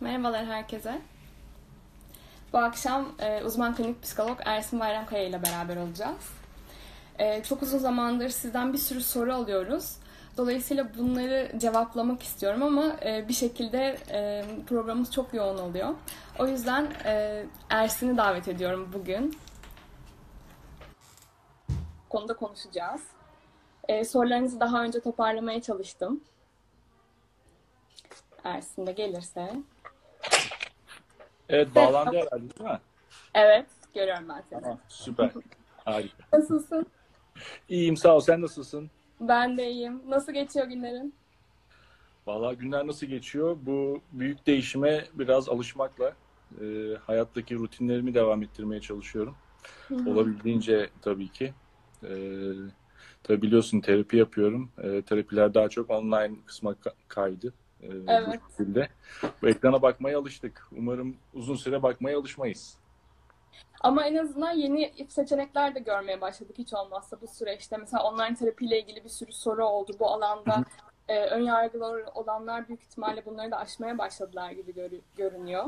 Merhabalar herkese. Bu akşam e, uzman klinik psikolog Ersin Bayramkaya ile beraber olacağız. E, çok uzun zamandır sizden bir sürü soru alıyoruz. Dolayısıyla bunları cevaplamak istiyorum ama e, bir şekilde e, programımız çok yoğun oluyor. O yüzden e, Ersin'i davet ediyorum bugün. Konuda konuşacağız. E, sorularınızı daha önce toparlamaya çalıştım. Ersin de gelirse. Evet bağlandı herhalde değil mi? Evet, görüyorum ben seni. Tamam süper. Harika. Nasılsın? İyiyim sağ ol. Sen nasılsın? Ben de iyiyim. Nasıl geçiyor günlerin? Vallahi günler nasıl geçiyor? Bu büyük değişime biraz alışmakla e, hayattaki rutinlerimi devam ettirmeye çalışıyorum. Olabildiğince tabii ki. E, tabii biliyorsun terapi yapıyorum. E, terapiler daha çok online kısma ka- kaydı. E, Evet. Bu şekilde. Bu ekrana bakmaya alıştık. Umarım uzun süre bakmaya alışmayız. Ama en azından yeni seçenekler de görmeye başladık hiç olmazsa bu süreçte. Mesela online terapiyle ilgili bir sürü soru oldu bu alanda. Ee, ön yargıları olanlar büyük ihtimalle bunları da aşmaya başladılar gibi görü- görünüyor.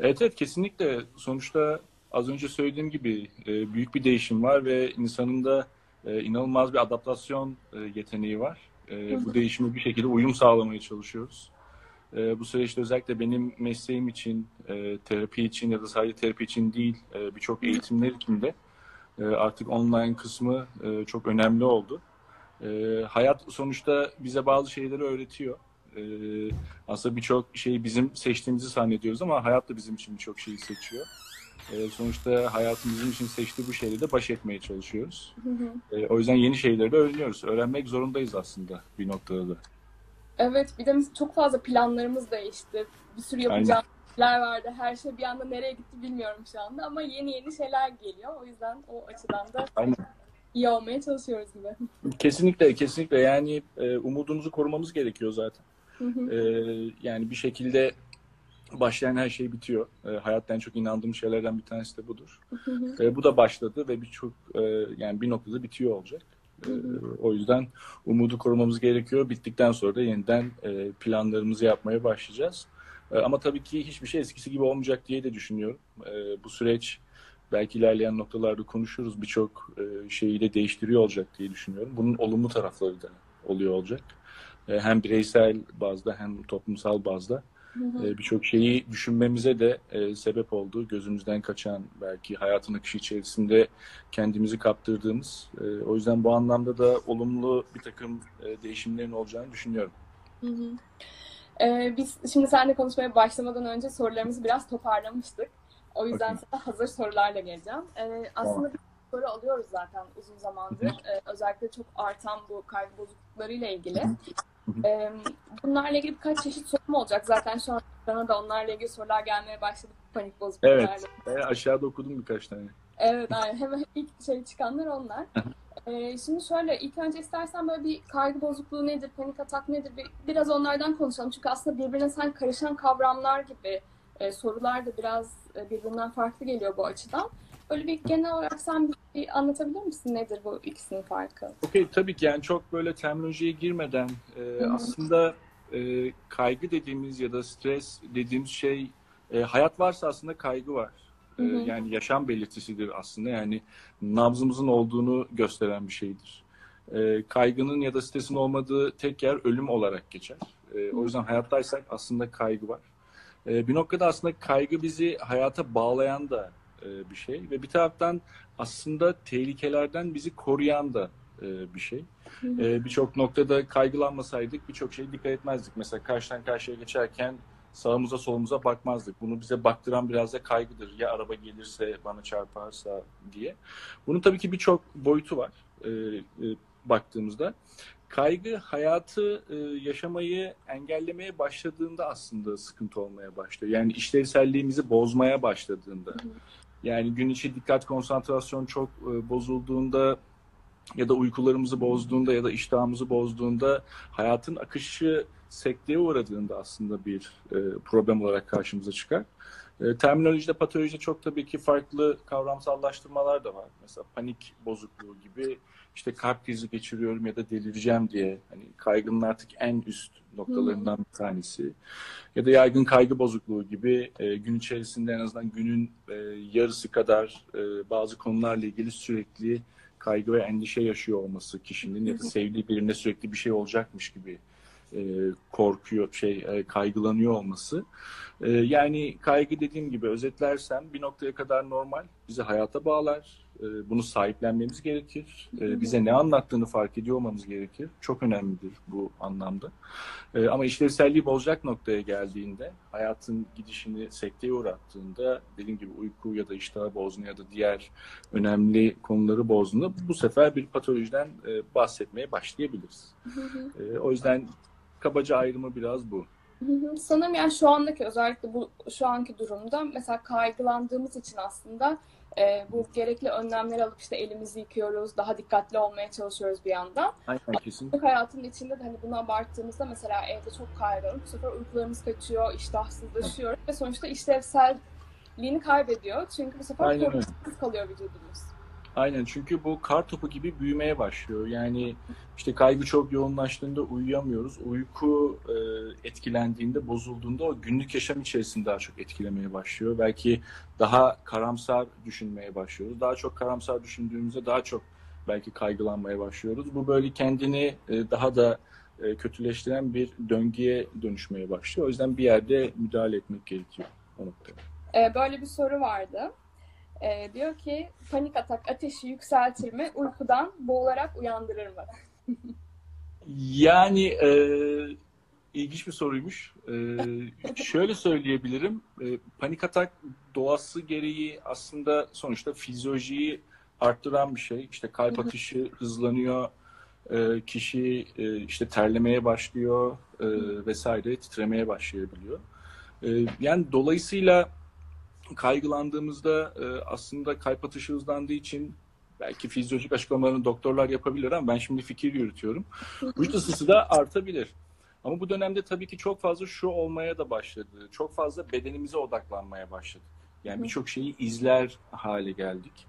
Evet evet kesinlikle sonuçta az önce söylediğim gibi e, büyük bir değişim var ve insanın da e, inanılmaz bir adaptasyon e, yeteneği var. E, bu değişime bir şekilde uyum sağlamaya çalışıyoruz. E, bu süreçte özellikle benim mesleğim için, e, terapi için ya da sadece terapi için değil e, birçok eğitimler için de e, artık online kısmı e, çok önemli oldu. E, hayat sonuçta bize bazı şeyleri öğretiyor. E, aslında birçok şeyi bizim seçtiğimizi zannediyoruz ama hayat da bizim için birçok şeyi seçiyor. Ee, sonuçta hayatın bizim için seçtiği bu şeyle de baş etmeye çalışıyoruz. Ee, o yüzden yeni şeyleri de öğreniyoruz. Öğrenmek zorundayız aslında bir noktada da. Evet bir de çok fazla planlarımız değişti. Bir sürü yapacağımız şeyler vardı. Her şey bir anda nereye gitti bilmiyorum şu anda ama yeni yeni şeyler geliyor. O yüzden o açıdan da Aynen. iyi olmaya çalışıyoruz gibi. Kesinlikle, kesinlikle. Yani e, umudumuzu korumamız gerekiyor zaten. Ee, yani bir şekilde başlayan her şey bitiyor. Ee, hayatta en çok inandığım şeylerden bir tanesi de budur. Ee, bu da başladı ve birçok e, yani bir noktada bitiyor olacak. Ee, o yüzden umudu korumamız gerekiyor. Bittikten sonra da yeniden e, planlarımızı yapmaya başlayacağız. Ee, ama tabii ki hiçbir şey eskisi gibi olmayacak diye de düşünüyorum. Ee, bu süreç belki ilerleyen noktalarda konuşuruz. Birçok e, şeyi de değiştiriyor olacak diye düşünüyorum. Bunun olumlu tarafları da oluyor olacak. E, hem bireysel bazda hem toplumsal bazda e, birçok şeyi düşünmemize de e, sebep oldu. Gözümüzden kaçan belki hayatın akışı içerisinde kendimizi kaptırdığımız. E, o yüzden bu anlamda da olumlu bir takım e, değişimlerin olacağını düşünüyorum. Hı hı. Ee, biz şimdi seninle konuşmaya başlamadan önce sorularımızı biraz toparlamıştık. O yüzden Okey. sana hazır sorularla geleceğim. Ee, aslında bir soru alıyoruz zaten uzun zamandır. Ee, özellikle çok artan bu kaygı bozukluklarıyla ilgili. Ee, bunlarla ilgili birkaç çeşit sorum olacak. Zaten şu an bana da onlarla ilgili sorular gelmeye başladı. Panik bozukluklarla. Evet. E, aşağıda okudum birkaç tane. Evet, aynen. Hemen ilk şey çıkanlar onlar. Ee, şimdi şöyle, ilk önce istersen böyle bir kaygı bozukluğu nedir, panik atak nedir, bir, biraz onlardan konuşalım. Çünkü aslında birbirine sen karışan kavramlar gibi e, sorular da biraz e, birbirinden farklı geliyor bu açıdan. Böyle bir genel olarak sen bir, bir anlatabilir misin nedir bu ikisinin farkı? Okey tabii ki yani çok böyle terminolojiye girmeden e, aslında e, kaygı dediğimiz ya da stres dediğimiz şey e, hayat varsa aslında kaygı var. E, yani yaşam belirtisidir aslında yani nabzımızın olduğunu gösteren bir şeydir. E, kaygının ya da stresin olmadığı tek yer ölüm olarak geçer. E, o yüzden hayattaysak aslında kaygı var. E, bir noktada aslında kaygı bizi hayata bağlayan da e, bir şey ve bir taraftan aslında tehlikelerden bizi koruyan da e, bir şey. E, birçok noktada kaygılanmasaydık birçok şeye dikkat etmezdik. Mesela karşıdan karşıya geçerken sağımıza solumuza bakmazdık. Bunu bize baktıran biraz da kaygıdır. Ya araba gelirse bana çarparsa diye. Bunun tabii ki birçok boyutu var baktığımızda. Kaygı hayatı yaşamayı engellemeye başladığında aslında sıkıntı olmaya başlıyor. Yani işlevselliğimizi bozmaya başladığında. Yani gün içi dikkat konsantrasyon çok e, bozulduğunda ya da uykularımızı bozduğunda ya da iştahımızı bozduğunda hayatın akışı sekteye uğradığında aslında bir e, problem olarak karşımıza çıkar. E, terminolojide, patolojide çok tabii ki farklı kavramsallaştırmalar da var. Mesela panik bozukluğu gibi işte kalp krizi geçiriyorum ya da delireceğim diye hani kaygının artık en üst noktalarından bir tanesi. Ya da yaygın kaygı bozukluğu gibi e, gün içerisinde en azından günün e, yarısı kadar e, bazı konularla ilgili sürekli kaygı ve endişe yaşıyor olması kişinin ya da sevdiği birine sürekli bir şey olacakmış gibi e, korkuyor, şey e, kaygılanıyor olması. E, yani kaygı dediğim gibi özetlersem bir noktaya kadar normal, bizi hayata bağlar, bunu sahiplenmemiz gerekir, e, bize ne anlattığını fark ediyor olmamız gerekir. Çok önemlidir bu anlamda. E, ama işlevselliği bozacak noktaya geldiğinde, hayatın gidişini sekteye uğrattığında, dediğim gibi uyku ya da iştahı bozduğunda ya da diğer önemli konuları bozduğunda bu sefer bir patolojiden e, bahsetmeye başlayabiliriz. E, o yüzden kabaca ayrımı biraz bu. Sanırım yani şu andaki özellikle bu şu anki durumda mesela kaygılandığımız için aslında e, bu gerekli önlemleri alıp işte elimizi yıkıyoruz, daha dikkatli olmaya çalışıyoruz bir yandan. Aynen kesin. Hayatın içinde de hani bunu abarttığımızda mesela evde çok kaygılanıp bu sefer uykularımız kaçıyor, iştahsızlaşıyor ve sonuçta işlevselliğini kaybediyor. Çünkü bu sefer korkusuz kalıyor vücudumuz. Aynen çünkü bu kar topu gibi büyümeye başlıyor. Yani işte kaygı çok yoğunlaştığında uyuyamıyoruz. Uyku e, etkilendiğinde, bozulduğunda o günlük yaşam içerisinde daha çok etkilemeye başlıyor. Belki daha karamsar düşünmeye başlıyoruz. Daha çok karamsar düşündüğümüzde daha çok belki kaygılanmaya başlıyoruz. Bu böyle kendini e, daha da e, kötüleştiren bir döngüye dönüşmeye başlıyor. O yüzden bir yerde müdahale etmek gerekiyor o noktada. E, böyle bir soru vardı. E, diyor ki panik atak ateşi yükseltir mi? Uykudan boğularak uyandırır mı? Yani e, ilginç bir soruymuş. E, şöyle söyleyebilirim. E, panik atak doğası gereği aslında sonuçta fizyolojiyi arttıran bir şey. İşte kalp atışı hızlanıyor. E, kişi e, işte terlemeye başlıyor e, vesaire titremeye başlayabiliyor. E, yani dolayısıyla kaygılandığımızda e, aslında kalp atışı hızlandığı için belki fizyolojik açıklamalarını doktorlar yapabilir ama ben şimdi fikir yürütüyorum. Vücut ısısı da artabilir. Ama bu dönemde tabii ki çok fazla şu olmaya da başladı. Çok fazla bedenimize odaklanmaya başladık. Yani birçok şeyi izler hale geldik.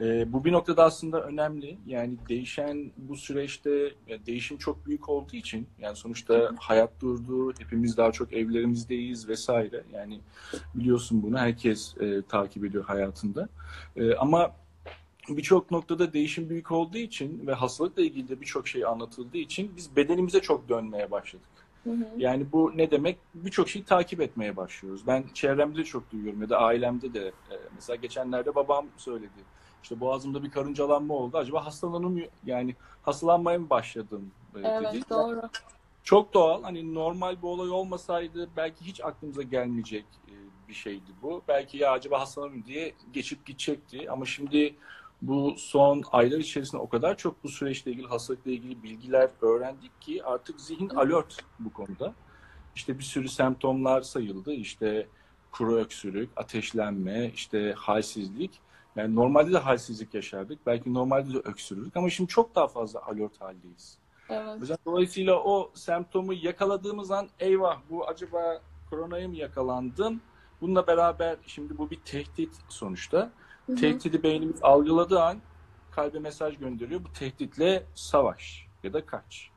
Ee, bu bir noktada aslında önemli. Yani değişen bu süreçte yani değişim çok büyük olduğu için yani sonuçta hayat durdu, hepimiz daha çok evlerimizdeyiz vesaire. Yani biliyorsun bunu herkes e, takip ediyor hayatında. E, ama birçok noktada değişim büyük olduğu için ve hastalıkla ilgili de birçok şey anlatıldığı için biz bedenimize çok dönmeye başladık. Hı hı. Yani bu ne demek? Birçok şeyi takip etmeye başlıyoruz. Ben çevremde de çok duyuyorum ya da ailemde de. E, mesela geçenlerde babam söyledi. İşte boğazımda bir karıncalanma oldu. Acaba hastalanım yani hastalanmaya mı başladım e, dedi. Evet doğru. Çok doğal. Hani normal bir olay olmasaydı belki hiç aklımıza gelmeyecek e, bir şeydi bu. Belki ya acaba hastalanır diye geçip gidecekti. Ama şimdi bu son aylar içerisinde o kadar çok bu süreçle ilgili, hastalıkla ilgili bilgiler öğrendik ki artık zihin alert bu konuda. İşte bir sürü semptomlar sayıldı. İşte kuru öksürük, ateşlenme, işte halsizlik. Yani normalde de halsizlik yaşardık. Belki normalde de öksürürdük ama şimdi çok daha fazla alert haldeyiz. Evet. Dolayısıyla o semptomu yakaladığımız an eyvah bu acaba koronaya mı yakalandım? Bununla beraber şimdi bu bir tehdit sonuçta. Hı hı. Tehdidi beynimiz algıladığı an kalbe mesaj gönderiyor. Bu tehditle savaş ya da kaç.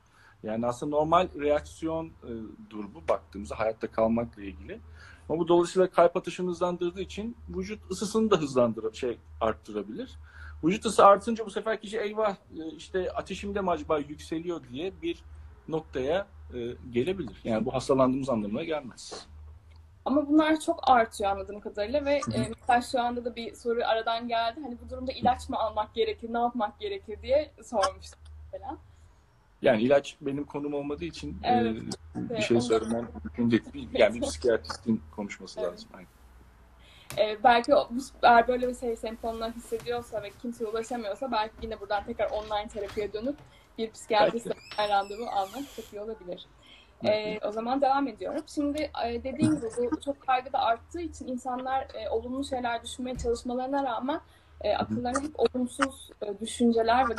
Yani aslında normal reaksiyon e, durumu baktığımızda hayatta kalmakla ilgili. Ama bu dolayısıyla kalp atışını hızlandırdığı için vücut ısısını da hızlandırıp şey arttırabilir. Vücut ısı artınca bu sefer kişi eyvah e, işte ateşim de mi acaba yükseliyor diye bir noktaya e, gelebilir. Yani bu hastalandığımız anlamına gelmez. Ama bunlar çok artıyor anladığım kadarıyla ve e, mesela şu anda da bir soru aradan geldi. Hani bu durumda ilaç mı almak gerekir, ne yapmak gerekir diye sormuştum mesela. Yani ilaç benim konum olmadığı için Evet. e, bir şey söylemem mümkün değil. Yani bir psikiyatristin konuşması Evet. lazım. Aynen. E, belki bu- eğer böyle bir şey semptomlar hissediyorsa ve kimseye ulaşamıyorsa belki yine buradan tekrar online terapiye dönüp bir psikiyatristle randevu almak çok iyi olabilir. E, o zaman devam ediyorum. Şimdi e, dediğim gibi bu çok kaygı da arttığı için insanlar e, olumlu şeyler düşünmeye çalışmalarına rağmen e, akıllarına hep olumsuz e, düşünceler ve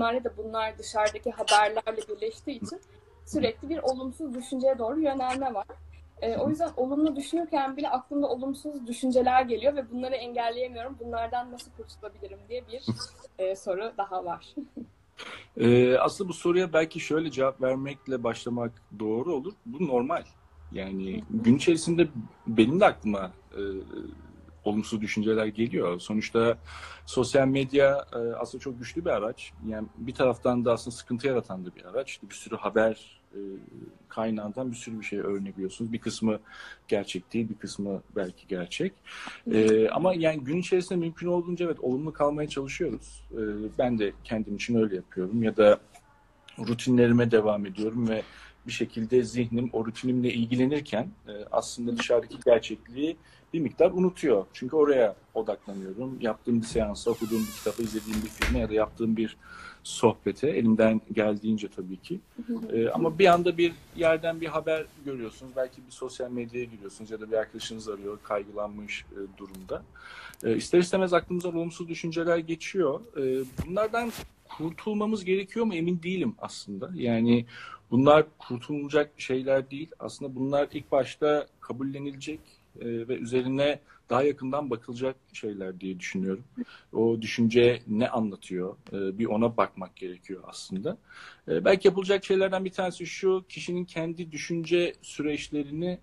ihtimalle de bunlar dışarıdaki haberlerle birleştiği için sürekli bir olumsuz düşünceye doğru yönelme var. E, o yüzden olumlu düşünürken bile aklımda olumsuz düşünceler geliyor ve bunları engelleyemiyorum. Bunlardan nasıl kurtulabilirim diye bir e, soru daha var. Ee, aslında bu soruya belki şöyle cevap vermekle başlamak doğru olur. Bu normal. Yani gün içerisinde benim de aklıma e, olumsuz düşünceler geliyor. Sonuçta sosyal medya e, aslında çok güçlü bir araç. Yani bir taraftan da aslında sıkıntı yaratan da bir araç. İşte bir sürü haber e, kaynağından bir sürü bir şey öğrenebiliyorsunuz. Bir kısmı gerçek değil, bir kısmı belki gerçek. E, ama yani gün içerisinde mümkün olduğunca evet olumlu kalmaya çalışıyoruz. E, ben de kendim için öyle yapıyorum ya da rutinlerime devam ediyorum ve bir şekilde zihnim o rutinimle ilgilenirken e, aslında dışarıdaki gerçekliği bir miktar unutuyor. Çünkü oraya odaklanıyorum. Yaptığım bir seansa, okuduğum bir kitaba, izlediğim bir filme ya da yaptığım bir sohbete elimden geldiğince tabii ki. Ee, ama bir anda bir yerden bir haber görüyorsunuz. Belki bir sosyal medyaya giriyorsunuz ya da bir arkadaşınız arıyor kaygılanmış e, durumda. E, ister istemez aklımıza olumsuz düşünceler geçiyor. E, bunlardan kurtulmamız gerekiyor mu emin değilim aslında. Yani bunlar kurtulacak şeyler değil. Aslında bunlar ilk başta kabullenilecek e, ve üzerine daha yakından bakılacak şeyler diye düşünüyorum. O düşünce ne anlatıyor? E, bir ona bakmak gerekiyor aslında. E, belki yapılacak şeylerden bir tanesi şu, kişinin kendi düşünce süreçlerini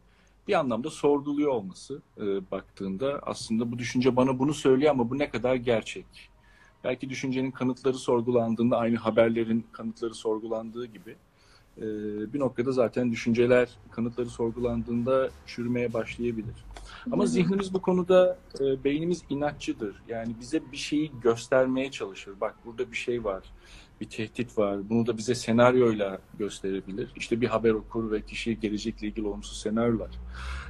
bir anlamda sorguluyor olması baktığında aslında bu düşünce bana bunu söylüyor ama bu ne kadar gerçek? Belki düşüncenin kanıtları sorgulandığında aynı haberlerin kanıtları sorgulandığı gibi e, bir noktada zaten düşünceler kanıtları sorgulandığında çürümeye başlayabilir. Ama zihnimiz bu konuda e, beynimiz inatçıdır. Yani bize bir şeyi göstermeye çalışır. Bak burada bir şey var, bir tehdit var. Bunu da bize senaryoyla gösterebilir. İşte bir haber okur ve kişi gelecekle ilgili olumsuz senaryolar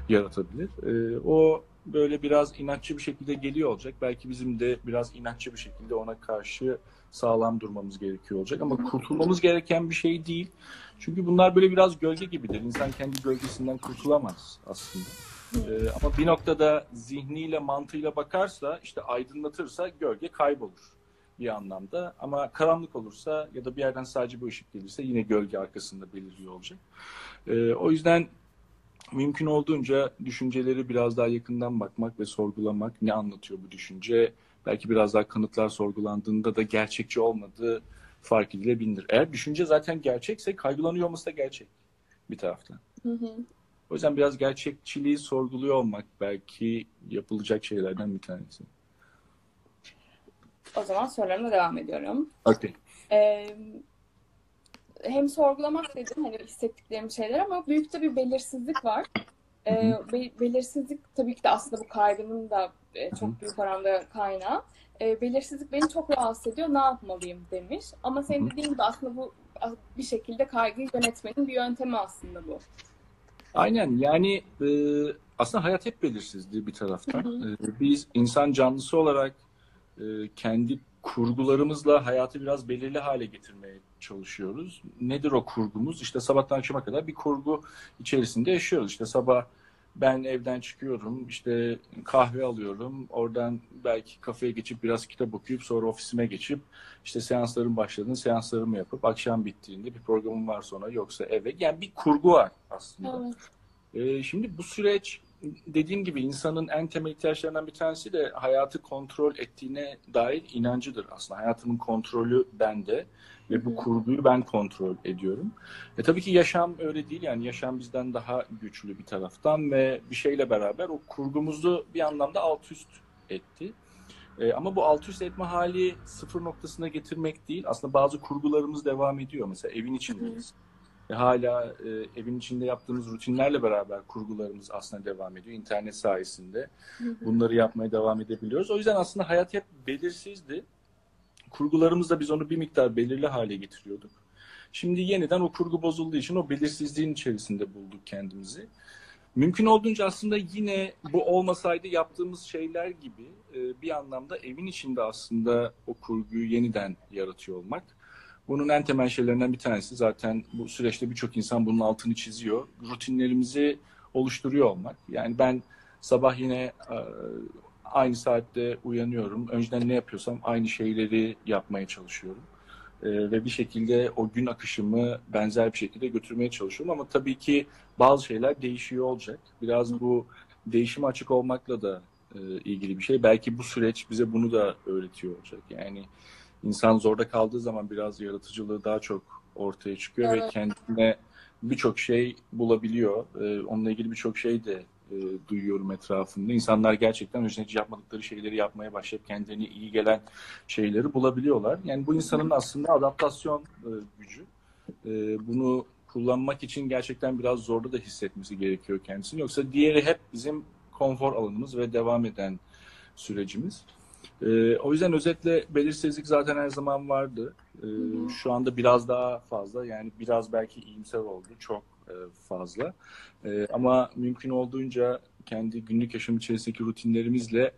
yaratabilir. E, o böyle biraz inatçı bir şekilde geliyor olacak. Belki bizim de biraz inatçı bir şekilde ona karşı sağlam durmamız gerekiyor olacak. Ama kurtulmamız gereken bir şey değil. Çünkü bunlar böyle biraz gölge gibidir. İnsan kendi gölgesinden kurtulamaz aslında. Ee, ama bir noktada zihniyle, mantığıyla bakarsa, işte aydınlatırsa gölge kaybolur bir anlamda. Ama karanlık olursa ya da bir yerden sadece bir ışık gelirse yine gölge arkasında beliriyor olacak. Ee, o yüzden mümkün olduğunca düşünceleri biraz daha yakından bakmak ve sorgulamak. Ne anlatıyor bu düşünce? Belki biraz daha kanıtlar sorgulandığında da gerçekçi olmadığı fark edilebilir. Eğer düşünce zaten gerçekse kaygılanıyor olması da gerçek bir taraftan. Hı hı. O yüzden biraz gerçekçiliği sorguluyor olmak belki yapılacak şeylerden bir tanesi. O zaman sorularıma devam ediyorum. Okay. Ee, hem sorgulamak dedim hani hissettiklerim şeyler ama büyük de bir belirsizlik var. Ee, be, belirsizlik tabii ki de aslında bu kaygının da e, çok büyük oranda kaynağı. Ee, belirsizlik beni çok rahatsız ediyor. Ne yapmalıyım demiş. Ama senin dediğin gibi aslında bu bir şekilde kaygıyı yönetmenin bir yöntemi aslında bu. Aynen yani e, aslında hayat hep belirsizdi bir taraftan. E, biz insan canlısı olarak e, kendi kurgularımızla hayatı biraz belirli hale getirmeye çalışıyoruz. Nedir o kurgumuz? İşte sabahtan akşama kadar bir kurgu içerisinde yaşıyoruz. İşte sabah ben evden çıkıyorum, işte kahve alıyorum, oradan belki kafeye geçip biraz kitap okuyup sonra ofisime geçip işte seansların başladığını seanslarımı yapıp akşam bittiğinde bir programım var sonra yoksa eve. Yani bir kurgu var aslında. Evet. Ee, şimdi bu süreç dediğim gibi insanın en temel ihtiyaçlarından bir tanesi de hayatı kontrol ettiğine dair inancıdır aslında. Hayatımın kontrolü bende ve bu kurguyu ben kontrol ediyorum. E tabii ki yaşam öyle değil yani yaşam bizden daha güçlü bir taraftan ve bir şeyle beraber o kurgumuzu bir anlamda alt üst etti. E, ama bu alt üst etme hali sıfır noktasına getirmek değil. Aslında bazı kurgularımız devam ediyor. Mesela evin içindeyiz. Ve hala e, evin içinde yaptığımız rutinlerle beraber kurgularımız aslında devam ediyor. İnternet sayesinde bunları yapmaya devam edebiliyoruz. O yüzden aslında hayat hep belirsizdi. Kurgularımızda biz onu bir miktar belirli hale getiriyorduk. Şimdi yeniden o kurgu bozulduğu için o belirsizliğin içerisinde bulduk kendimizi. Mümkün olduğunca aslında yine bu olmasaydı yaptığımız şeyler gibi e, bir anlamda evin içinde aslında o kurguyu yeniden yaratıyor olmak. Bunun en temel şeylerinden bir tanesi zaten bu süreçte birçok insan bunun altını çiziyor. Rutinlerimizi oluşturuyor olmak. Yani ben sabah yine e, aynı saatte uyanıyorum. Önceden ne yapıyorsam aynı şeyleri yapmaya çalışıyorum. e, ve bir şekilde o gün akışımı benzer bir şekilde götürmeye çalışıyorum ama tabii ki bazı şeyler değişiyor olacak. Biraz bu değişime açık olmakla da e, ilgili bir şey. Belki bu süreç bize bunu da öğretiyor olacak. Yani insan zorda kaldığı zaman biraz yaratıcılığı daha çok ortaya çıkıyor Evet. ve kendine birçok şey bulabiliyor. E, onunla ilgili birçok şey de e, duyuyorum etrafımda. İnsanlar gerçekten önce hiç yapmadıkları şeyleri yapmaya başlayıp kendilerine iyi gelen şeyleri bulabiliyorlar. Yani bu insanın aslında adaptasyon e, gücü. E, bunu kullanmak için gerçekten biraz zorda da hissetmesi gerekiyor kendisini. Yoksa diğeri hep bizim konfor alanımız ve devam eden sürecimiz. E, o yüzden özetle belirsizlik zaten her zaman vardı. E, hı. Şu anda biraz daha fazla yani biraz belki iyimser oldu. Çok e, fazla. E, ama mümkün olduğunca kendi günlük yaşam içerisindeki rutinlerimizle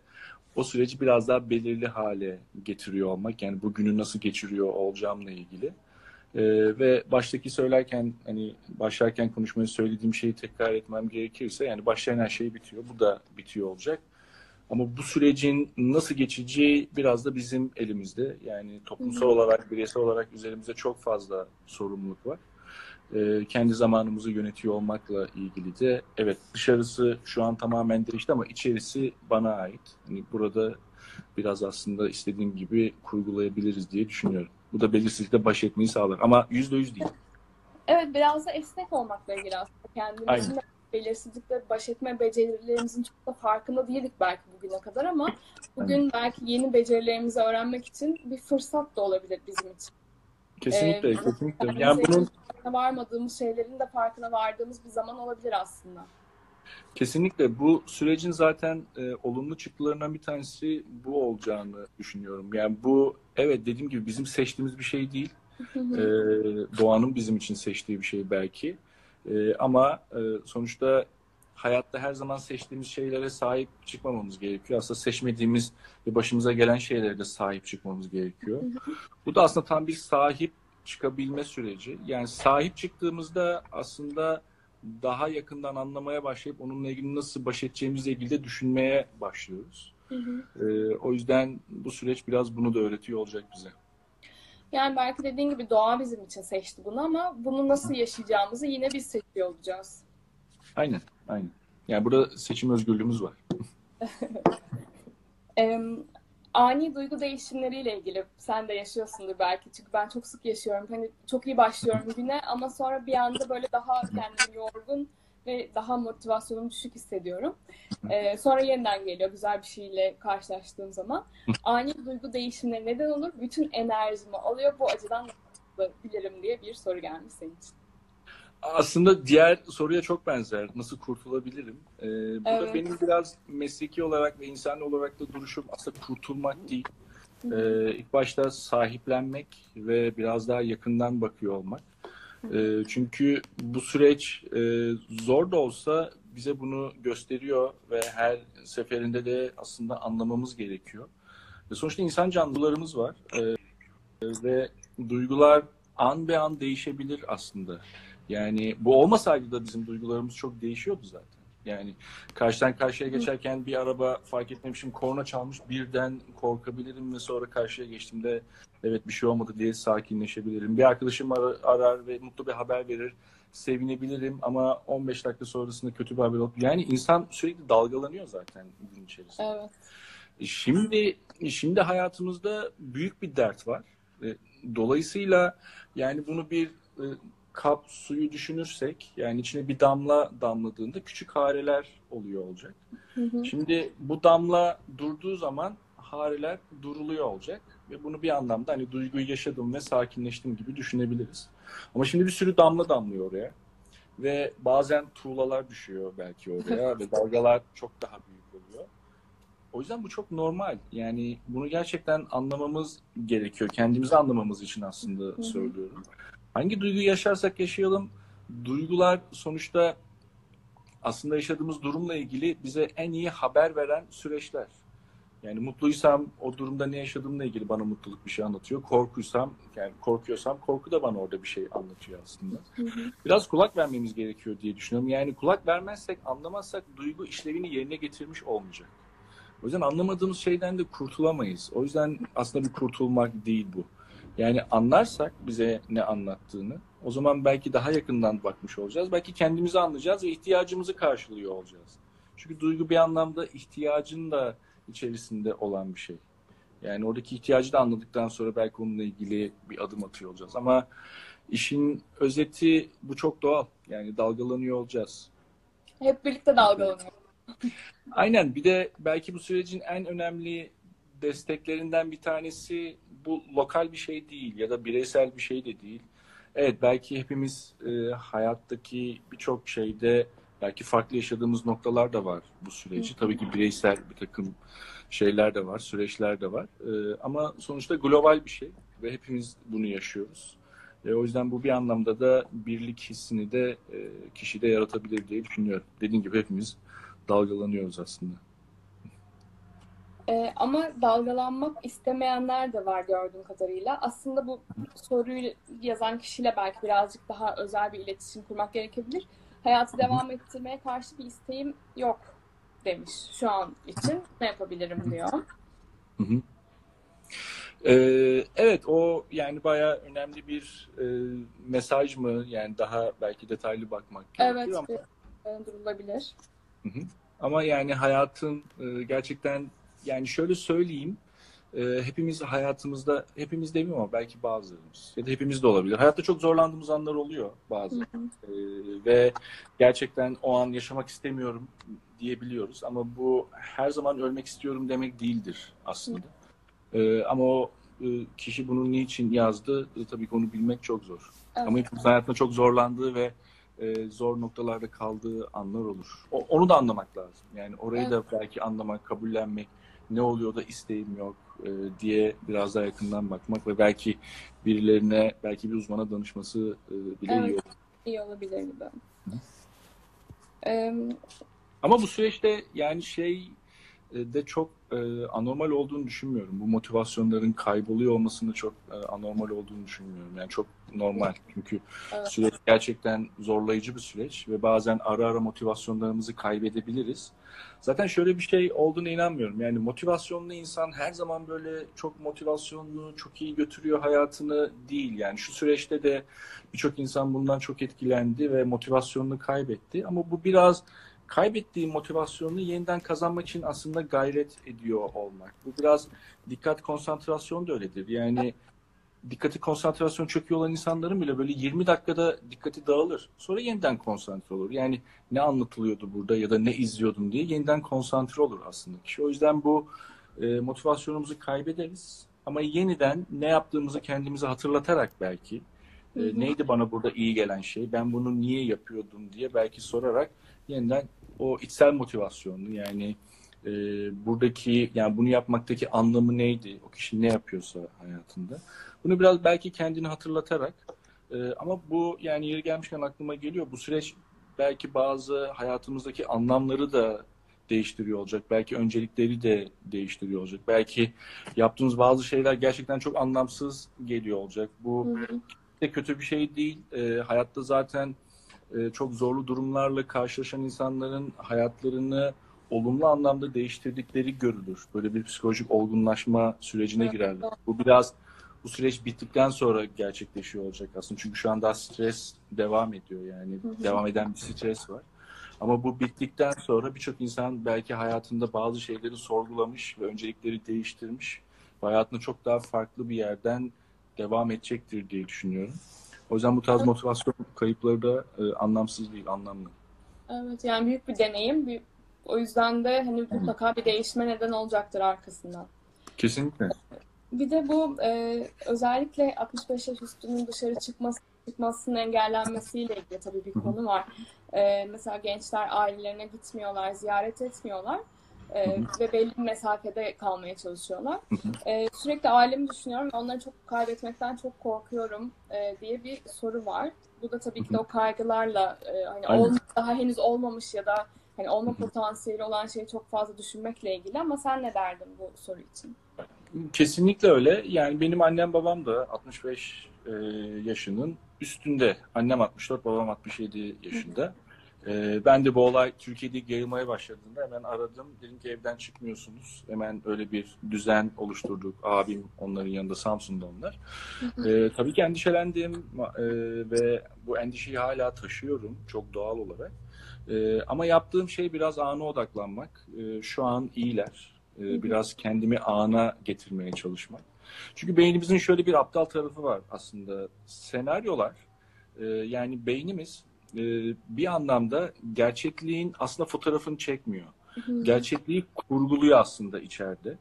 o süreci biraz daha belirli hale getiriyor olmak. Yani bugünü nasıl geçiriyor olacağımla ilgili. E, ve baştaki söylerken hani başlarken konuşmayı söylediğim şeyi tekrar etmem gerekirse yani başlayan her şey bitiyor. Bu da bitiyor olacak. Ama bu sürecin nasıl geçeceği biraz da bizim elimizde. Yani toplumsal Hı hı. olarak, bireysel olarak üzerimizde çok fazla sorumluluk var. Ee, kendi zamanımızı yönetiyor olmakla ilgili de evet dışarısı şu an tamamen değişti ama içerisi bana ait. Hani burada biraz aslında istediğim gibi kurgulayabiliriz diye düşünüyorum. Bu da belirsizlikle baş etmeyi sağlar. Ama yüzde yüz değil. Evet biraz da esnek olmakla ilgili aslında. Kendimizin belirsizlikle baş etme becerilerimizin çok da farkında değildik belki bugüne kadar ama bugün belki yeni becerilerimizi öğrenmek için bir fırsat da olabilir bizim için. Kesinlikle, Ee, kesinlikle. Yani bunun farkına varmadığımız şeylerin de farkına vardığımız bir zaman olabilir aslında. Kesinlikle bu sürecin zaten e, olumlu çıktılarından bir tanesi bu olacağını düşünüyorum. Yani bu evet dediğim gibi bizim seçtiğimiz bir şey değil. E, doğanın bizim için seçtiği bir şey belki. E, ama e, sonuçta hayatta her zaman seçtiğimiz şeylere sahip çıkmamamız gerekiyor. Aslında seçmediğimiz ve başımıza gelen şeylere de sahip çıkmamız gerekiyor. Bu da aslında tam bir sahip çıkabilme süreci. Yani sahip çıktığımızda aslında daha yakından anlamaya başlayıp onunla ilgili nasıl baş edeceğimizle ilgili de düşünmeye başlıyoruz. Hı hı. Ee, o yüzden bu süreç biraz bunu da öğretiyor olacak bize. Yani belki dediğin gibi doğa bizim için seçti bunu ama bunu nasıl yaşayacağımızı yine biz seçiyor olacağız. Aynen, aynen. Yani burada seçim özgürlüğümüz var. Ani duygu değişimleriyle ilgili sen de yaşıyorsundur belki çünkü ben çok sık yaşıyorum. Hani çok iyi başlıyorum güne ama sonra bir anda böyle daha kendimi yorgun ve daha motivasyonum düşük hissediyorum. Ee, sonra yeniden geliyor güzel bir şeyle karşılaştığım zaman. Ani duygu değişimleri neden olur? Bütün enerjimi alıyor. Bu acıdan nasıl bilirim diye bir soru gelmiş senin için. Aslında diğer soruya çok benzer. Nasıl kurtulabilirim? Ee, burada Evet. benim biraz mesleki olarak ve insan olarak da duruşum aslında kurtulmak değil. Ee, ilk başta sahiplenmek ve biraz daha yakından bakıyor olmak. Ee, çünkü bu süreç e, zor da olsa bize bunu gösteriyor ve her seferinde de aslında anlamamız gerekiyor. Ve sonuçta insan canlılarımız var Ee, ve duygular an be an değişebilir aslında. Yani bu olmasaydı da bizim duygularımız çok değişiyordu zaten. Yani karşıdan karşıya geçerken bir araba fark etmemişim korna çalmış birden korkabilirim ve sonra karşıya geçtiğimde evet bir şey olmadı diye sakinleşebilirim. Bir arkadaşım arar, arar ve mutlu bir haber verir sevinebilirim ama 15 dakika sonrasında kötü bir haber olup yani insan sürekli dalgalanıyor zaten gün içerisinde. Evet. Şimdi şimdi hayatımızda büyük bir dert var. E, Dolayısıyla yani bunu bir e, kap suyu düşünürsek yani içine bir damla damladığında küçük hareler oluyor olacak. Hı hı. Şimdi bu damla durduğu zaman hareler duruluyor olacak ve bunu bir anlamda hani duyguyu yaşadım ve sakinleştim gibi düşünebiliriz. Ama şimdi bir sürü damla damlıyor oraya ve bazen tuğlalar düşüyor belki oraya ve dalgalar çok daha büyük oluyor. O yüzden bu çok normal. Yani bunu gerçekten anlamamız gerekiyor. Kendimizi anlamamız için aslında söylüyorum. Hangi duyguyu yaşarsak yaşayalım, duygular sonuçta aslında yaşadığımız durumla ilgili bize en iyi haber veren süreçler. Yani mutluysam o durumda ne yaşadığımla ilgili bana mutluluk bir şey anlatıyor. Korkuysam, yani korkuyorsam korku da bana orada bir şey anlatıyor aslında. Hı hı. Biraz kulak vermemiz gerekiyor diye düşünüyorum. Yani kulak vermezsek, anlamazsak duygu işlevini yerine getirmiş olmayacak. O yüzden anlamadığımız şeyden de kurtulamayız. O yüzden aslında bir kurtulmak değil bu. Yani anlarsak bize ne anlattığını o zaman belki daha yakından bakmış olacağız. Belki kendimizi anlayacağız ve ihtiyacımızı karşılıyor olacağız. Çünkü duygu bir anlamda ihtiyacın da içerisinde olan bir şey. Yani oradaki ihtiyacı da anladıktan sonra belki onunla ilgili bir adım atıyor olacağız. Ama işin özeti bu çok doğal. Yani dalgalanıyor olacağız. Hep birlikte dalgalanıyor. Aynen. Bir de belki bu sürecin en önemli desteklerinden bir tanesi bu lokal bir şey değil ya da bireysel bir şey de değil. Evet belki hepimiz e, hayattaki birçok şeyde belki farklı yaşadığımız noktalar da var bu süreci. Tabii ki bireysel bir takım şeyler de var, süreçler de var. E, ama sonuçta global bir şey ve hepimiz bunu yaşıyoruz. E, o yüzden bu bir anlamda da birlik hissini de e, kişide yaratabilir diye düşünüyorum. Dediğim gibi hepimiz dalgalanıyoruz aslında. Ee, ama dalgalanmak istemeyenler de var gördüğüm kadarıyla. Aslında bu soruyu yazan kişiyle belki birazcık daha özel bir iletişim kurmak gerekebilir. Hayatı devam ettirmeye karşı bir isteğim yok demiş şu an için. Ne yapabilirim diyor. Hı hı. Ee, evet o yani bayağı önemli bir e, mesaj mı? Yani daha belki detaylı bakmak gerekiyor Evet, ama, durulabilir. Hı hı. ama yani hayatın e, gerçekten yani şöyle söyleyeyim e, hepimiz hayatımızda hepimiz demiyorum ama belki bazılarımız ya da hepimiz de olabilir. Hayatta çok zorlandığımız anlar oluyor bazı. E, ve gerçekten o an yaşamak istemiyorum diyebiliyoruz ama bu her zaman ölmek istiyorum demek değildir aslında. E, ama o e, kişi bunu niçin yazdı e, tabii ki onu bilmek çok zor. Evet. Ama hepimiz hayatında çok zorlandığı ve e, zor noktalarda kaldığı anlar olur. O- onu da anlamak lazım. Yani orayı da belki anlamak, kabullenmek, ne oluyor da isteğim yok e, diye biraz daha yakından bakmak ve belki birilerine, belki bir uzmana danışması e, bile Evet. iyi olur. İyi olabilir gibi. Ee, Ama bu süreçte yani şey de çok e, anormal olduğunu düşünmüyorum. Bu motivasyonların kayboluyor olmasını çok e, anormal olduğunu düşünmüyorum. Yani çok normal. Çünkü Evet. süreç gerçekten zorlayıcı bir süreç ve bazen ara ara motivasyonlarımızı kaybedebiliriz. Zaten şöyle bir şey olduğuna inanmıyorum. Yani motivasyonlu insan her zaman böyle çok motivasyonlu, çok iyi götürüyor hayatını değil. Yani şu süreçte de birçok insan bundan çok etkilendi ve motivasyonunu kaybetti. Ama bu biraz kaybettiği motivasyonunu yeniden kazanmak için aslında gayret ediyor olmak. Bu biraz dikkat konsantrasyon da öyledir. Yani dikkati konsantrasyon çöküyor olan insanların bile böyle 20 dakikada dikkati dağılır. Sonra yeniden konsantre olur. Yani ne anlatılıyordu burada ya da ne izliyordum diye yeniden konsantre olur aslında kişi. O yüzden bu e, motivasyonumuzu kaybederiz. Ama yeniden ne yaptığımızı kendimize hatırlatarak belki e, neydi bana burada iyi gelen şey, ben bunu niye yapıyordum diye belki sorarak yeniden o içsel motivasyonunu yani e, buradaki yani bunu yapmaktaki anlamı neydi? O kişi ne yapıyorsa hayatında. Bunu biraz belki kendini hatırlatarak e, ama bu yani yeri gelmişken aklıma geliyor. Bu süreç belki bazı hayatımızdaki anlamları da değiştiriyor olacak. Belki öncelikleri de değiştiriyor olacak. Belki yaptığımız bazı şeyler gerçekten çok anlamsız geliyor olacak. Bu Hı hı. de kötü bir şey değil. E, hayatta zaten e, çok zorlu durumlarla karşılaşan insanların hayatlarını olumlu anlamda değiştirdikleri görülür. Böyle bir psikolojik olgunlaşma sürecine girerler. Bu biraz bu süreç bittikten sonra gerçekleşiyor olacak aslında. Çünkü şu anda stres devam ediyor yani. Hı hı. Devam eden bir stres var. Ama bu bittikten sonra birçok insan belki hayatında bazı şeyleri sorgulamış ve öncelikleri değiştirmiş. Ve hayatında çok daha farklı bir yerden devam edecektir diye düşünüyorum. O yüzden bu tarz motivasyon kayıpları da e, anlamsız değil, anlamlı. Evet yani büyük bir deneyim. Bir, o yüzden de hani mutlaka bir değişme neden olacaktır arkasından. Kesinlikle. Bir de bu e, özellikle 65 yaş üstünün dışarı çıkması çıkmasının engellenmesiyle ilgili tabii bir konu var. E, mesela gençler ailelerine gitmiyorlar, ziyaret etmiyorlar e, ve belli bir mesafede kalmaya çalışıyorlar. E, sürekli ailemi düşünüyorum ve onları çok kaybetmekten çok korkuyorum e, diye bir soru var. Bu da tabii ki de o kaygılarla e, hani Aynen. ol- daha henüz olmamış ya da hani olma potansiyeli olan şeyi çok fazla düşünmekle ilgili ama sen ne derdin bu soru için? Kesinlikle öyle. Yani benim annem babam da 65 e, yaşının üstünde. Annem 64, babam 67 yaşında. Ee, ben de bu olay Türkiye'de yayılmaya başladığında hemen aradım. Dedim ki evden çıkmıyorsunuz. Hemen öyle bir düzen oluşturduk. Abim onların yanında Samsun'da onlar. Ee, tabii ki endişelendim e, ve bu endişeyi hala taşıyorum çok doğal olarak. Ee, ama yaptığım şey biraz ana odaklanmak. Ee, şu an iyiler. Ee, biraz kendimi ana getirmeye çalışmak. Çünkü beynimizin şöyle bir aptal tarafı var aslında. Senaryolar e, yani beynimiz e, bir anlamda gerçekliğin aslında fotoğrafını çekmiyor. Gerçekliği kurguluyor aslında içeride.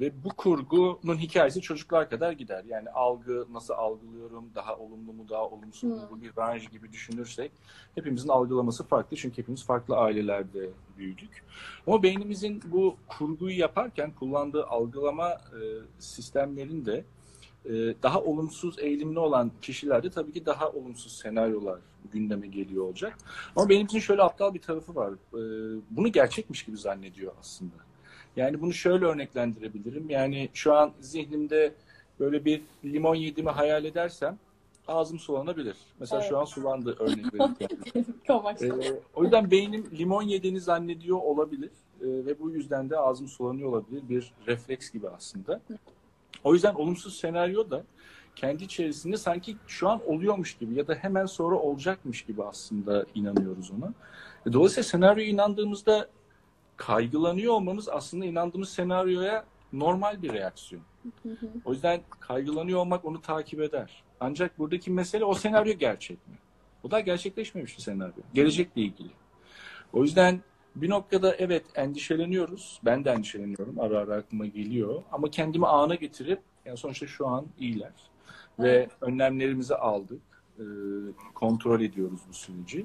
Ve bu kurgunun hikayesi çocuklar kadar gider. Yani algı nasıl algılıyorum, daha olumlu mu, daha olumsuz mu, bu bir range gibi düşünürsek hepimizin algılaması farklı. Çünkü hepimiz farklı ailelerde büyüdük. Ama beynimizin bu kurguyu yaparken kullandığı algılama e, sistemlerinde e, daha olumsuz eğilimli olan kişilerde tabii ki daha olumsuz senaryolar gündeme geliyor olacak. Ama benim şöyle aptal bir tarafı var. E, bunu gerçekmiş gibi zannediyor aslında. Yani bunu şöyle örneklendirebilirim. Yani şu an zihnimde böyle bir limon yediğimi hayal edersem ağzım sulanabilir. Mesela evet. şu an sulandı örnek verirken. ee, o yüzden beynim limon yediğini zannediyor olabilir. Ee, ve bu yüzden de ağzım sulanıyor olabilir. Bir refleks gibi aslında. O yüzden olumsuz senaryo da kendi içerisinde sanki şu an oluyormuş gibi ya da hemen sonra olacakmış gibi aslında inanıyoruz ona. Dolayısıyla senaryoya inandığımızda kaygılanıyor olmamız aslında inandığımız senaryoya normal bir reaksiyon. O yüzden kaygılanıyor olmak onu takip eder. Ancak buradaki mesele o senaryo gerçek mi? O da gerçekleşmemiş bir senaryo. Gelecekle ilgili. O yüzden bir noktada evet endişeleniyoruz. Ben de endişeleniyorum. Ara ara aklıma geliyor. Ama kendimi ana getirip yani sonuçta şu an iyiler. Ve önlemlerimizi aldık. E, kontrol ediyoruz bu süreci.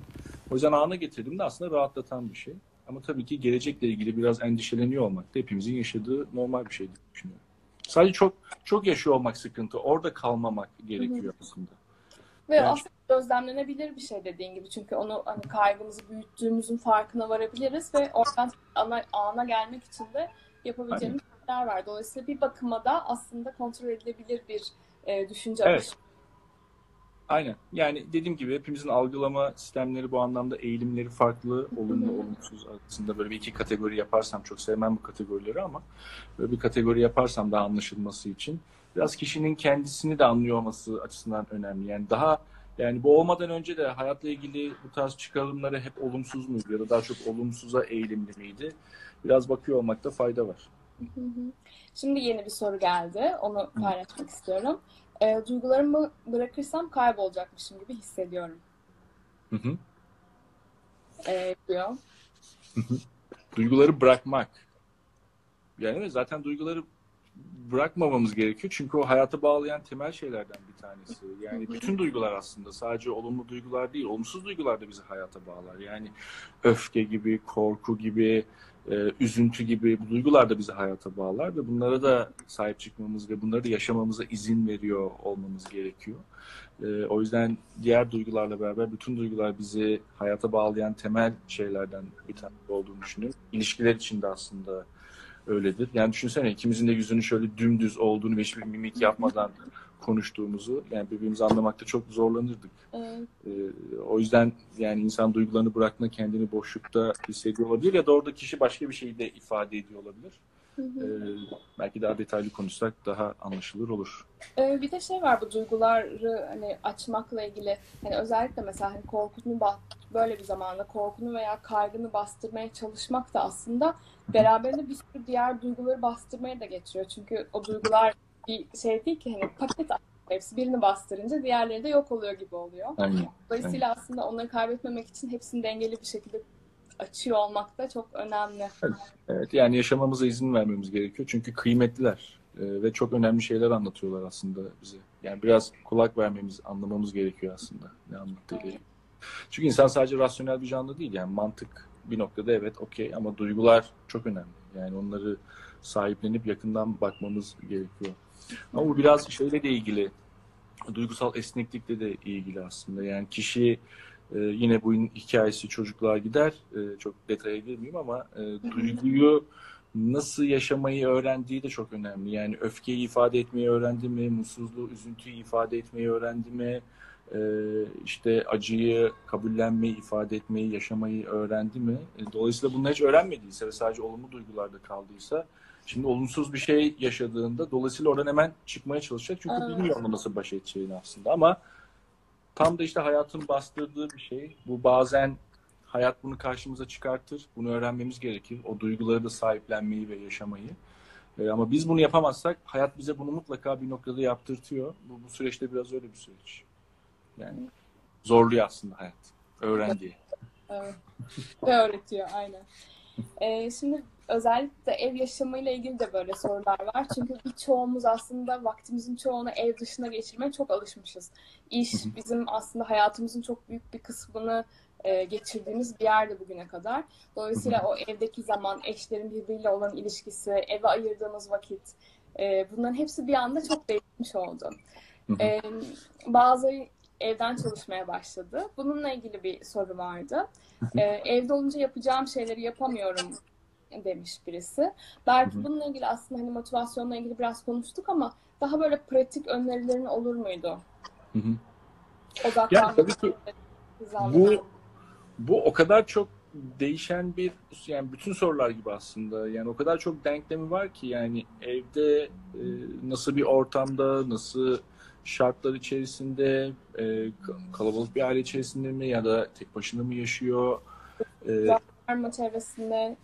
O yüzden ana getirdiğimde aslında rahatlatan bir şey. Ama tabii ki gelecekle ilgili biraz endişeleniyor olmak da hepimizin yaşadığı normal bir şey diye düşünüyorum. Sadece çok çok yaşıyor olmak sıkıntı. Orada kalmamak gerekiyor aslında. Ve yani... aslında gözlemlenebilir bir şey dediğin gibi. Çünkü onu hani kaygımızı büyüttüğümüzün farkına varabiliriz ve oradan ana, ana gelmek için de yapabileceğimiz şeyler var. Dolayısıyla bir bakıma da aslında kontrol edilebilir bir e, düşünce evet. Aynen. Yani dediğim gibi hepimizin algılama sistemleri bu anlamda eğilimleri farklı. Olumlu, olumsuz arasında böyle bir iki kategori yaparsam çok sevmem bu kategorileri ama böyle bir kategori yaparsam daha anlaşılması için biraz kişinin kendisini de anlıyor olması açısından önemli. Yani daha yani bu olmadan önce de hayatla ilgili bu tarz çıkarımları hep olumsuz muydu ya da daha çok olumsuza eğilimli miydi? Biraz bakıyor olmakta fayda var. Şimdi yeni bir soru geldi. Onu paylaşmak istiyorum e, duygularımı bırakırsam kaybolacakmışım gibi hissediyorum. Hı hı. E, diyor. Duyguları bırakmak. Yani zaten duyguları bırakmamamız gerekiyor. Çünkü o hayata bağlayan temel şeylerden bir tanesi. Yani bütün duygular aslında sadece olumlu duygular değil, olumsuz duygular da bizi hayata bağlar. Yani öfke gibi, korku gibi, e, üzüntü gibi bu duygular da bizi hayata bağlar ve bunlara da sahip çıkmamız ve bunları da yaşamamıza izin veriyor olmamız gerekiyor. E, o yüzden diğer duygularla beraber bütün duygular bizi hayata bağlayan temel şeylerden bir tanesi olduğunu düşünüyorum. İlişkiler için de aslında öyledir. Yani düşünsene ikimizin de yüzünün şöyle dümdüz olduğunu ve hiçbir mimik yapmadan konuştuğumuzu yani birbirimizi anlamakta çok zorlanırdık. Evet. Ee, o yüzden yani insan duygularını bırakma kendini boşlukta hissediyor olabilir ya da orada kişi başka bir şeyi de ifade ediyor olabilir. Hı hı. Ee, belki daha detaylı konuşsak daha anlaşılır olur. Ee, bir de şey var bu duyguları hani açmakla ilgili hani özellikle mesela hani korkunu böyle bir zamanda korkunu veya kaygını bastırmaya çalışmak da aslında beraberinde bir sürü diğer duyguları bastırmaya da getiriyor. Çünkü o duygular bir şey değil ki hani paket hepsi birini bastırınca diğerleri de yok oluyor gibi oluyor. Aynen. Dolayısıyla Aynen. aslında onları kaybetmemek için hepsini dengeli bir şekilde açıyor olmak da çok önemli. Evet, evet yani yaşamamıza izin vermemiz gerekiyor. Çünkü kıymetliler ee, ve çok önemli şeyler anlatıyorlar aslında bize. Yani biraz kulak vermemiz, anlamamız gerekiyor aslında ne anlattığı evet. Çünkü insan sadece rasyonel bir canlı değil. Yani mantık bir noktada evet okey ama duygular çok önemli. Yani onları sahiplenip yakından bakmamız gerekiyor. Ama bu biraz şeyle de ilgili, duygusal esneklikle de ilgili aslında. Yani kişi e, yine bu hikayesi çocukluğa gider. E, çok detaya girmeyeyim ama e, duyguyu nasıl yaşamayı öğrendiği de çok önemli. Yani öfkeyi ifade etmeyi öğrendi mi, mutsuzluğu, üzüntüyü ifade etmeyi öğrendi mi, işte acıyı kabullenmeyi, ifade etmeyi, yaşamayı öğrendi mi? E, dolayısıyla bunu hiç öğrenmediyse ve sadece olumlu duygularda kaldıysa şimdi olumsuz bir şey yaşadığında dolayısıyla oradan hemen çıkmaya çalışacak. Çünkü Evet. bilmiyor onunla nasıl baş edeceğini aslında ama tam da işte hayatın bastırdığı bir şey. Bu bazen hayat bunu karşımıza çıkartır. Bunu öğrenmemiz gerekir. O duyguları da sahiplenmeyi ve yaşamayı. E, ama biz bunu yapamazsak hayat bize bunu mutlaka bir noktada yaptırtıyor. Bu, bu süreçte biraz öyle bir süreç. Yani zorluyor aslında hayat. Öğren diye. Evet. Ve öğretiyor aynen. Ee, şimdi özellikle ev yaşamıyla ilgili de böyle sorular var. Çünkü birçoğumuz aslında vaktimizin çoğunu ev dışına geçirmeye çok alışmışız. İş bizim aslında hayatımızın çok büyük bir kısmını e, geçirdiğimiz bir yerde bugüne kadar. Dolayısıyla o evdeki zaman, eşlerin birbiriyle olan ilişkisi, eve ayırdığımız vakit, e, bunların hepsi bir anda çok değişmiş oldu. E, bazı evden çalışmaya başladı. Bununla ilgili bir soru vardı. Ee, evde olunca yapacağım şeyleri yapamıyorum demiş birisi. Belki bununla ilgili aslında hani motivasyonla ilgili biraz konuştuk ama daha böyle pratik önerilerin olur muydu? Hı hı. Yani tabii ki bu bu o kadar çok değişen bir yani bütün sorular gibi aslında. Yani o kadar çok denklemi var ki yani evde e, nasıl bir ortamda, nasıl şartlar içerisinde, e, ka- kalabalık bir aile içerisinde mi ya da tek başına mı yaşıyor? E, var mı çevresinde?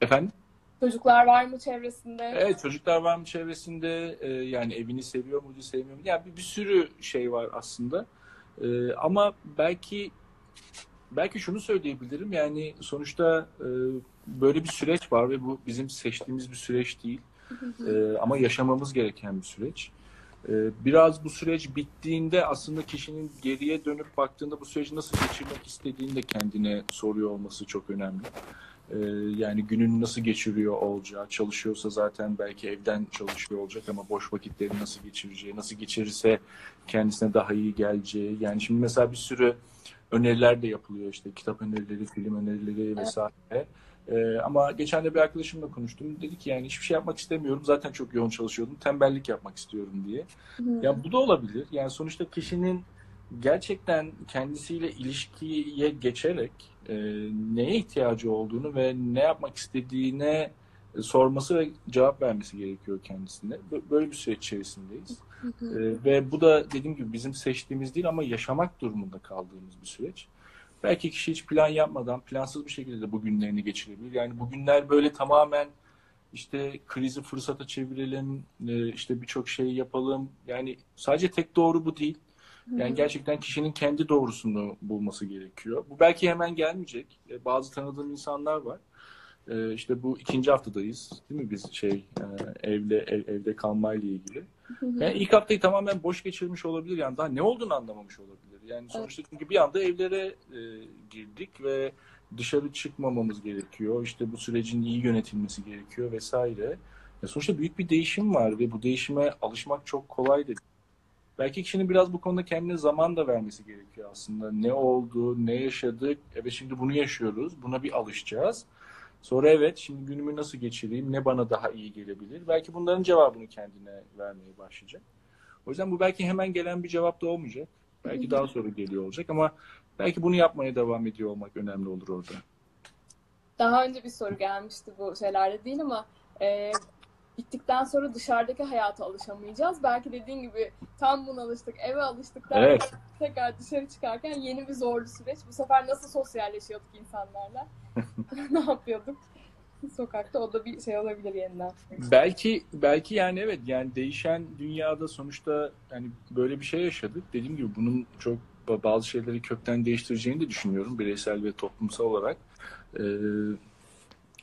efendim? Çocuklar var mı çevresinde? Evet çocuklar var mı çevresinde? E, yani evini seviyor muydu, sevmiyor muydu? Yani bir, bir sürü şey var aslında. E, ama belki belki şunu söyleyebilirim. Yani sonuçta e, böyle bir süreç var ve bu bizim seçtiğimiz bir süreç değil. E, ama yaşamamız gereken bir süreç. E, biraz bu süreç bittiğinde aslında kişinin geriye dönüp baktığında bu süreci nasıl geçirmek istediğini de kendine soruyor olması çok önemli. E, yani gününü nasıl geçiriyor olacağı, çalışıyorsa zaten belki evden çalışıyor olacak ama boş vakitlerini nasıl geçireceği, nasıl geçirirse kendisine daha iyi geleceği. Yani şimdi mesela bir sürü öneriler de yapılıyor işte kitap önerileri, film önerileri vesaire. Ee, ama geçen de bir arkadaşımla konuştum. Dedi ki yani hiçbir şey yapmak istemiyorum. Zaten çok yoğun çalışıyordum. Tembellik yapmak istiyorum diye. Ya bu da olabilir. Yani sonuçta kişinin gerçekten kendisiyle ilişkiye geçerek e, neye ihtiyacı olduğunu ve ne yapmak istediğine e, sorması ve cevap vermesi gerekiyor kendisine. Bö- Böyle bir süreç içerisindeyiz. E, ve bu da dediğim gibi bizim seçtiğimiz değil ama yaşamak durumunda kaldığımız bir süreç. Belki kişi hiç plan yapmadan plansız bir şekilde de bu günlerini geçirebilir. Yani bu günler böyle tamamen işte krizi fırsata çevirelim, e, işte birçok şey yapalım. Yani sadece tek doğru bu değil. Yani gerçekten kişinin kendi doğrusunu bulması gerekiyor. Bu belki hemen gelmeyecek. E, Bazı tanıdığım insanlar var. E, İşte bu ikinci haftadayız, değil mi biz şey e, evde ev- evde kalmayla ilgili. Yani ilk haftayı tamamen boş geçirmiş olabilir. Yani daha ne olduğunu anlamamış olabilir. Yani sonuçta çünkü bir anda evlere e, girdik ve dışarı çıkmamamız gerekiyor. İşte bu sürecin iyi yönetilmesi gerekiyor vesaire. Ya sonuçta büyük bir değişim var ve bu değişime alışmak çok kolay değil. Belki kişinin biraz bu konuda kendine zaman da vermesi gerekiyor aslında. Ne oldu, ne yaşadık? Evet şimdi bunu yaşıyoruz. Buna bir alışacağız. Sonra evet şimdi günümü nasıl geçireyim? Ne bana daha iyi gelebilir? Belki bunların cevabını kendine vermeye başlayacak. O yüzden bu belki hemen gelen bir cevap da olmayacak. Belki daha sonra geliyor olacak ama belki bunu yapmaya devam ediyor olmak önemli olur orada. Daha önce bir soru gelmişti bu şeylerde değil ama e, bittikten sonra dışarıdaki hayata alışamayacağız. Belki dediğin gibi tam buna alıştık, eve alıştık derken Evet. tekrar dışarı çıkarken yeni bir zorlu süreç. Bu sefer nasıl sosyalleşiyorduk insanlarla? ne yapıyorduk? Sokakta o da bir şey olabilir yeniden. Belki belki yani evet yani değişen dünyada sonuçta yani böyle bir şey yaşadık. Dediğim gibi bunun çok bazı şeyleri kökten değiştireceğini de düşünüyorum bireysel ve toplumsal olarak. Ee,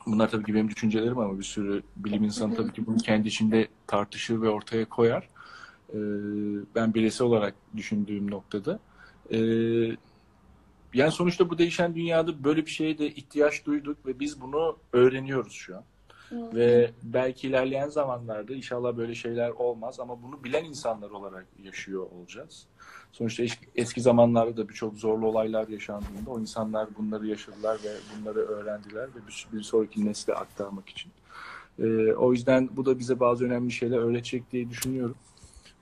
bunlar tabii ki benim düşüncelerim ama bir sürü bilim insanı tabii ki bunu kendi içinde tartışır ve ortaya koyar. Ee, ben bireysel olarak düşündüğüm noktada. Ee, yani sonuçta bu değişen dünyada böyle bir şeye de ihtiyaç duyduk ve biz bunu öğreniyoruz şu an. Ve belki ilerleyen zamanlarda inşallah böyle şeyler olmaz ama bunu bilen insanlar olarak yaşıyor olacağız. Sonuçta eski, zamanlarda da birçok zorlu olaylar yaşandığında o insanlar bunları yaşadılar ve bunları öğrendiler ve bir, bir sonraki nesle aktarmak için. Ee, o yüzden bu da bize bazı önemli şeyler öğretecek diye düşünüyorum.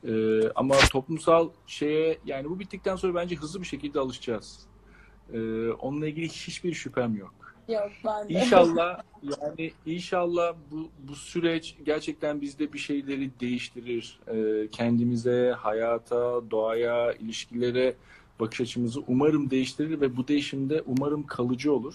Ee, ama toplumsal şeye yani bu bittikten sonra bence hızlı bir şekilde alışacağız. Ee, onunla ilgili hiçbir şüphem yok. Yok ben de. İnşallah yani inşallah bu bu süreç gerçekten bizde bir şeyleri değiştirir. Ee, kendimize, hayata, doğaya, ilişkilere bakış açımızı umarım değiştirir ve bu değişimde umarım kalıcı olur.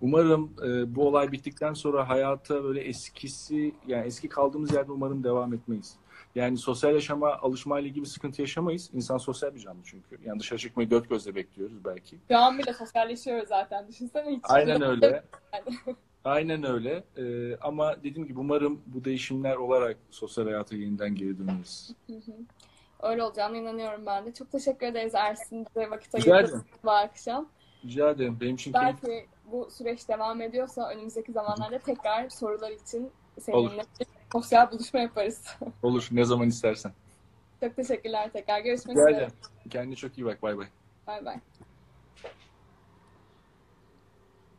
Umarım e, bu olay bittikten sonra hayata böyle eskisi yani eski kaldığımız yerde umarım devam etmeyiz. Yani sosyal yaşama alışmayla ilgili bir sıkıntı yaşamayız. İnsan sosyal bir canlı çünkü. Yani dışarı çıkmayı dört gözle bekliyoruz belki. Şu an bile sosyalleşiyoruz zaten. Düşünsene hiç. Aynen öyle. Yani. Aynen öyle. Ee, ama dediğim gibi umarım bu değişimler olarak sosyal hayata yeniden geri döneriz. Öyle olacağına inanıyorum ben de. Çok teşekkür ederiz Ersin bize vakit ayırdığınız bu akşam. Rica ederim. Benim için keyif Belki bu süreç devam ediyorsa önümüzdeki zamanlarda tekrar sorular için seninle sosyal buluşma yaparız. olur. Ne zaman istersen. Çok teşekkürler tekrar. Görüşmek Rica üzere. ederim. Kendine çok iyi bak. Bay bay. Bay bay.